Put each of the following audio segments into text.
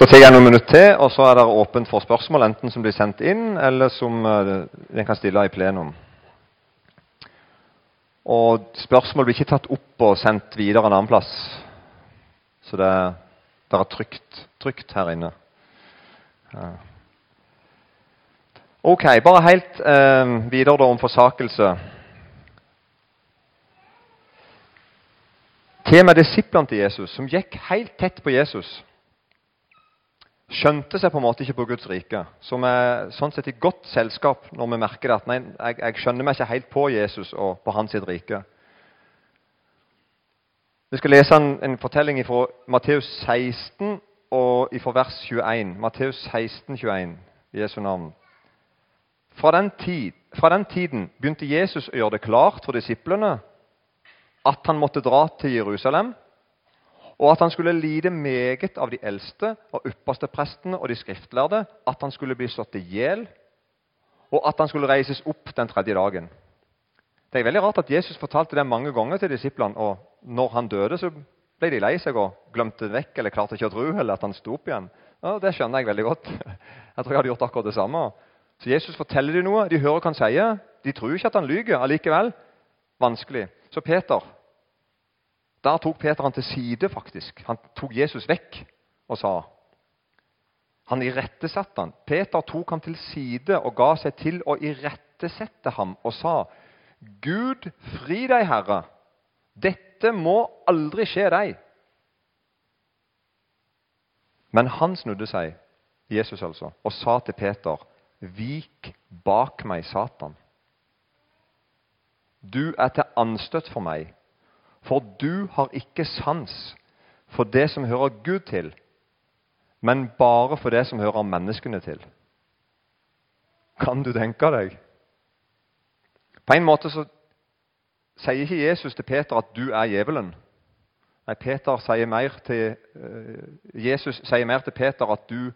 Da tar jeg noen minutter til, og så er det åpent for spørsmål, enten som blir sendt inn, eller som uh, en kan stille i plenum. Og spørsmål blir ikke tatt opp og sendt videre en annen plass. Så det, det er trygt, trygt, her inne. Ja. Ok, bare helt uh, videre da om forsakelse. Temaet disiplene til Jesus, som gikk helt tett på Jesus skjønte seg på en måte ikke på Guds rike. Som er sånn sett i godt selskap når vi merker at nei, jeg, jeg, skjønner meg ikke helt på Jesus og på hans rike. Vi skal lese en, en fortelling fra Matteus 16 og fra vers 21. Matteus 16, 21, Jesu navn. Fra den, tid, fra den tiden begynte Jesus å gjøre det klart for disiplene at han måtte dra til Jerusalem og at han skulle lide meget av de eldste og ypperste prestene og de skriftlærde, at han skulle bli slått i hjel, og at han skulle reises opp den tredje dagen. Det er veldig rart at Jesus fortalte det mange ganger til disiplene, og når han døde, så ble de lei seg og glemte det vekk eller klarte ikke å tro eller at han sto opp igjen. Ja, det skjønner jeg veldig godt. Jeg tror jeg hadde gjort akkurat det samme. Så Jesus forteller dem noe, de hører hva han sier. De tror ikke at han lyver allikevel. Vanskelig. Så Peter da tok Peter han til side, faktisk. Han tok Jesus vekk og sa Han irettesatte han. Peter tok han til side og ga seg til å irettesette ham og sa Gud, fri deg, Herre. Dette må aldri skje deg. Men han snudde seg, Jesus altså, og sa til Peter, Vik bak meg, Satan. Du er til anstøt for meg for du har ikke sans for det som hører Gud til, men bare for det som hører menneskene til. Kan du tenke deg? På en måte så sier ikke Jesus til Peter at 'du er djevelen'. Nei, Peter sier mer til, uh, Jesus sier mer til Peter at du,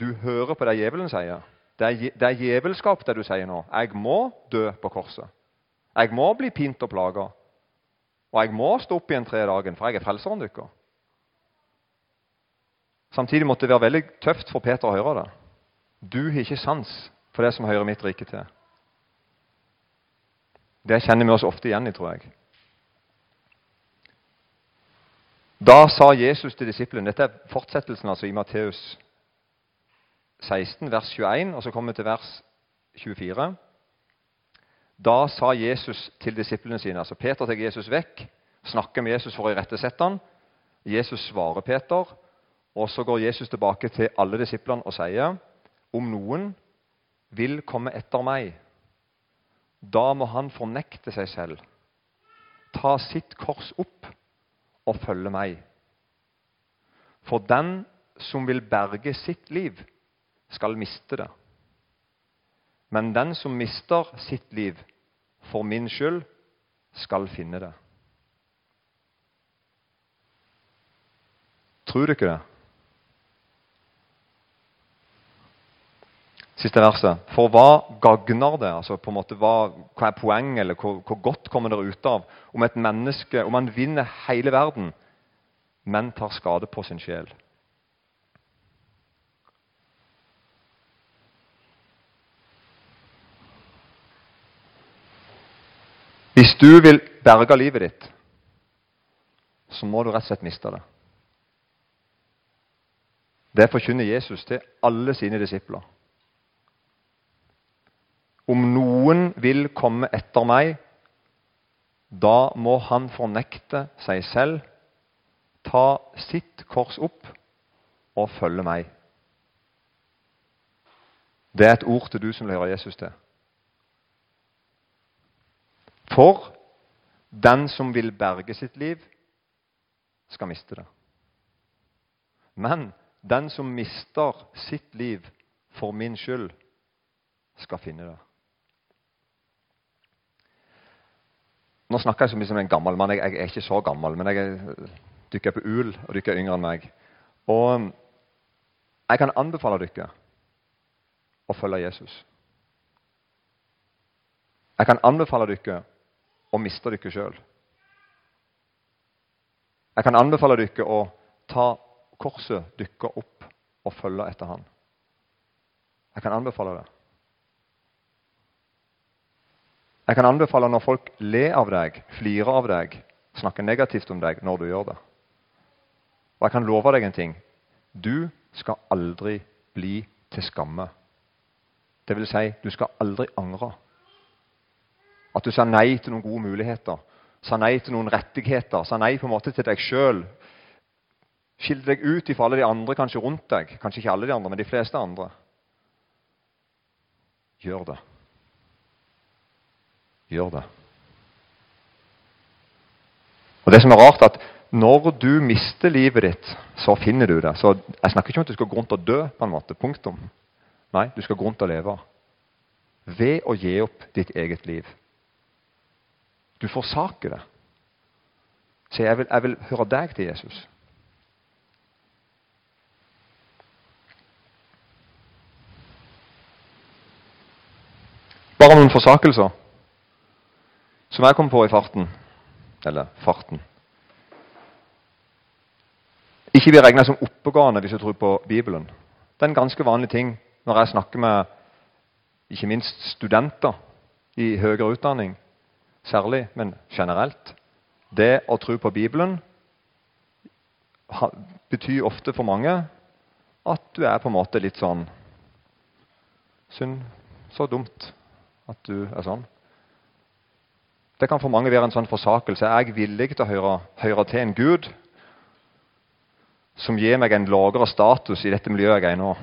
du hører på det djevelen sier. Det er, det er djevelskap, det du sier nå. Jeg må dø på korset. Jeg må bli pint og plaga. Og jeg må stå opp igjen tre dagen, for jeg er frelseren deres. Samtidig måtte det være veldig tøft for Peter å høre det. Du har ikke sans for det som hører mitt rike til. Det kjenner vi oss ofte igjen i, tror jeg. Da sa Jesus til disiplene Dette er fortsettelsen altså i Matteus 16, vers 21, og så kommer vi til vers 24. Da sa Jesus til disiplene sine altså Peter tar Jesus vekk, snakker med Jesus for å irettesette ham. Jesus svarer Peter, og så går Jesus tilbake til alle disiplene og sier om noen vil komme etter meg, da må han fornekte seg selv, ta sitt kors opp og følge meg. For den som vil berge sitt liv, skal miste det. Men den som mister sitt liv for min skyld, skal finne det. Tror du ikke det? Siste verset. For hva gagner det? Altså på en måte, hva, hva er poenget, eller hvor, hvor, godt kommer dere ut av om et menneske om man vinner hele verden, men tar skade på sin sjel? Hvis du vil berge livet ditt, så må du rett og slett miste det. Det forkynner Jesus til alle sine disipler. Om noen vil komme etter meg, da må han fornekte seg selv, ta sitt kors opp og følge meg. Det er et ord til du som hører Jesus til. For den som vil berge sitt liv, skal miste det. Men den som mister sitt liv for min skyld, skal finne det. Nå snakker jeg så mye som en gammel mann. Jeg, er ikke så gammel, men jeg dykker på ul, og dere er yngre enn meg. Og jeg kan anbefale dere å følge Jesus. Jeg kan anbefale dere og mister dere sjøl. Jeg kan anbefale dere å ta korset deres opp og følge etter Han. Jeg kan anbefale det. Jeg kan anbefale når folk ler av deg, flirer av deg, snakker negativt om deg når du gjør det. Og jeg kan love deg en ting. Du skal aldri bli til skamme. Det vil si, du skal aldri angre. At du sa nei til noen gode muligheter, sa nei til noen rettigheter, sa nei på en måte til deg sjøl. Skilte deg ut ifra alle de andre kanskje rundt deg. Kanskje ikke alle de andre, men de fleste andre. Gjør det. Gjør det. Og det som er rart, er at når du mister livet ditt, så finner du det. Så Jeg snakker ikke om at du skal gå rundt og dø. på en måte, punktum. Nei, du skal gå rundt og leve. Ved å gi opp ditt eget liv. Du forsaker det. Så jeg vil, vil høre deg til Jesus. Bare noen forsakelser som jeg kom på i farten. Eller farten. Ikke bli regna som oppegående hvis du tror på Bibelen. Det er en ganske vanlig ting når jeg snakker med ikke minst studenter i høyere utdanning, særlig, men generelt. Det å tro på Bibelen betyr ofte for mange at du er på en måte litt sånn Synd. Så dumt at du er sånn. Det kan for mange være en sånn forsakelse. Er jeg villig til å høre, høre til en Gud som gir meg en lavere status i dette miljøet jeg er i nå?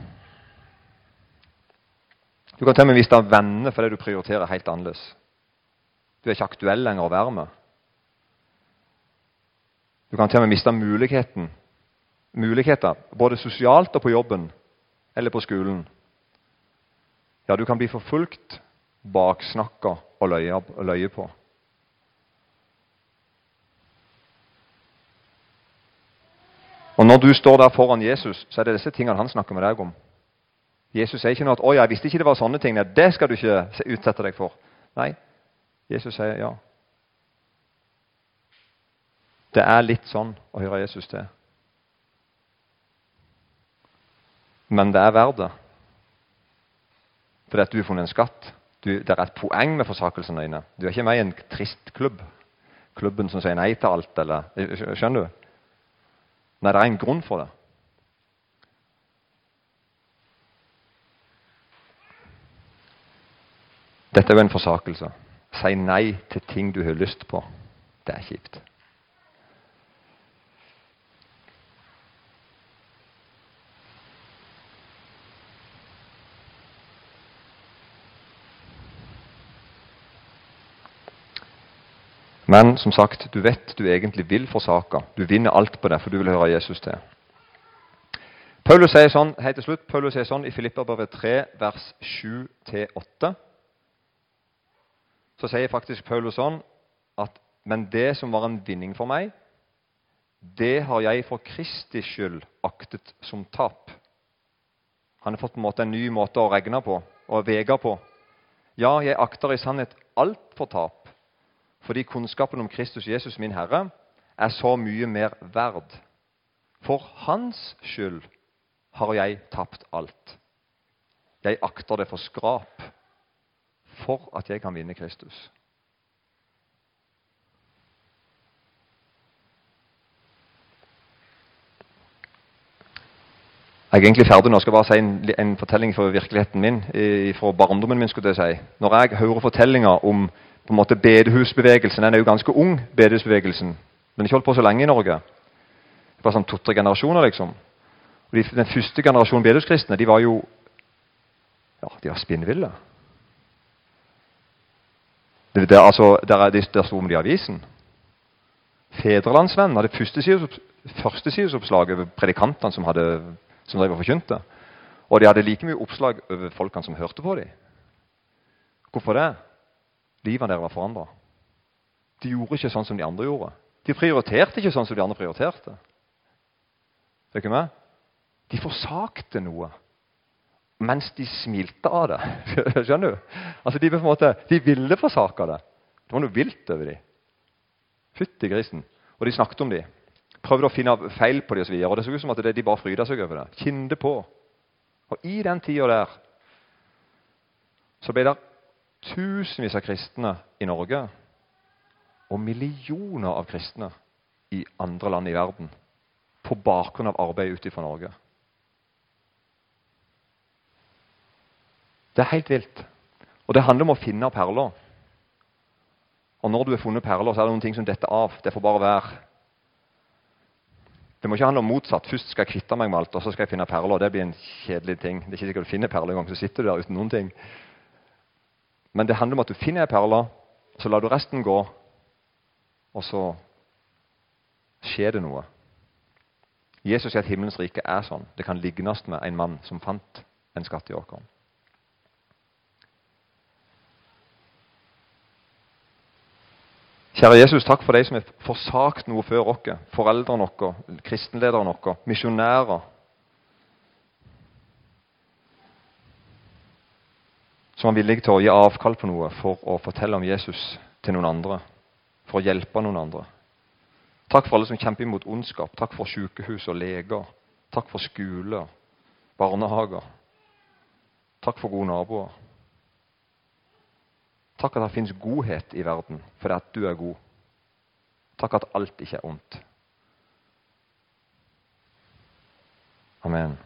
Du kan til og med miste venner fordi du prioriterer helt annerledes. Du er ikke aktuell lenger å være med. Du kan til og med miste muligheten, muligheter, både sosialt og på jobben eller på skolen. Ja, du kan bli forfulgt, baksnakka og løye, på. Og Når du står der foran Jesus, så er det disse tingene han snakker med deg om. Jesus sier ikke noe at 'Å, jeg visste ikke det var sånne ting'. Nei, det skal du ikke utsette deg for. Nei, Jesus sier ja. Det er litt sånn å høre Jesus til. Men det er verdt det. Fordi at du har funnet en skatt. Du, det er et poeng med forsakelsene dine. Du er ikke med i en trist klubb. Klubben som sier nei til alt. eller, Skjønner du? Nei, det er en grunn for det. Dette er jo en forsakelse. Si nei til ting du har lyst på. Det er kjipt. Men som sagt, du vet du egentlig vil forsake. Du vinner alt på det, for du vil høre Jesus til. Paulus sier sånn, helt til slutt, Paulus sier sånn i Filipperbrevet 3, vers 7-8. Så sier faktisk Paulus sånn at Men det som var en vinning for meg, det har jeg for Kristi skyld aktet som tap. Han har fått en, måte, en ny måte å regne på og vege på. Ja, jeg akter i sannhet alt for tap fordi kunnskapen om Kristus Jesus, min Herre, er så mye mer verd. For Hans skyld har jeg tapt alt. Jeg akter det for skrap for at jeg kan vinne Kristus. Jeg er egentlig ferdig nå. Jeg skal bare si en, en fortelling fra virkeligheten min. fra barndommen min, skulle jeg si. Når jeg hører fortellinger om på en måte bedehusbevegelsen. Den er jo ganske ung, bedehusbevegelsen. Den har ikke holdt på så lenge i Norge. Det var sånn to-tre generasjoner, liksom. Og de, Den første generasjonen bedehuskristne de var jo ja, de var spinnville. Det, det, altså, der, er, der sto det i avisen. Fedrelandsvennen hadde førstesidesoppslag over predikantene som, hadde, som drev og forkynte. Og de hadde like mye oppslag over folkene som hørte på dem. Hvorfor det? Livene deres var forandra. De gjorde ikke sånn som de andre gjorde. De prioriterte ikke sånn som de andre prioriterte. Er ikke med? De forsakte noe mens de smilte av det. Skjønner du? Altså, De, på en måte, de ville forsake det. Det var noe vilt over dem. Fytti grisen. Og de snakket om dem. Prøvde å finne feil på dem osv. Det så ut som at de bare fryda seg over det. Kinde på. Og i den tida der så ble det tusenvis av kristne i Norge og millioner av kristne i andre land i verden på bakgrunn av arbeid utenfor Norge. Det er helt vilt. Og det handler om å finne perler. Og når du har funnet perler, så er det noen ting som detter av. Det får bare være. Det må ikke handle om motsatt. Først skal jeg kvitte meg med alt, og så skal jeg finne perler. Det blir en kjedelig ting. Det er ikke sikkert du finner perler engang, så sitter du der uten noen ting. Men det handler om at du finner ei perle, så lar du resten gå, og så skjer det noe. Jesus sier at himmelens rike er sånn. Det kan lignes med en mann som fant en skatt i åkeren. Kjære Jesus, takk for de som har forsagt noe før oss. Foreldrene våre, kristenlederne våre, misjonærer. Som er villige til å gi avkall på noe for å fortelle om Jesus til noen andre. For å hjelpe noen andre. Takk for alle som kjemper imot ondskap. Takk for sykehus og leger. Takk for skoler, barnehager. Takk for gode naboer. Takk at det fins godhet i verden fordi at du er god. Takk at alt ikke er ondt. Amen.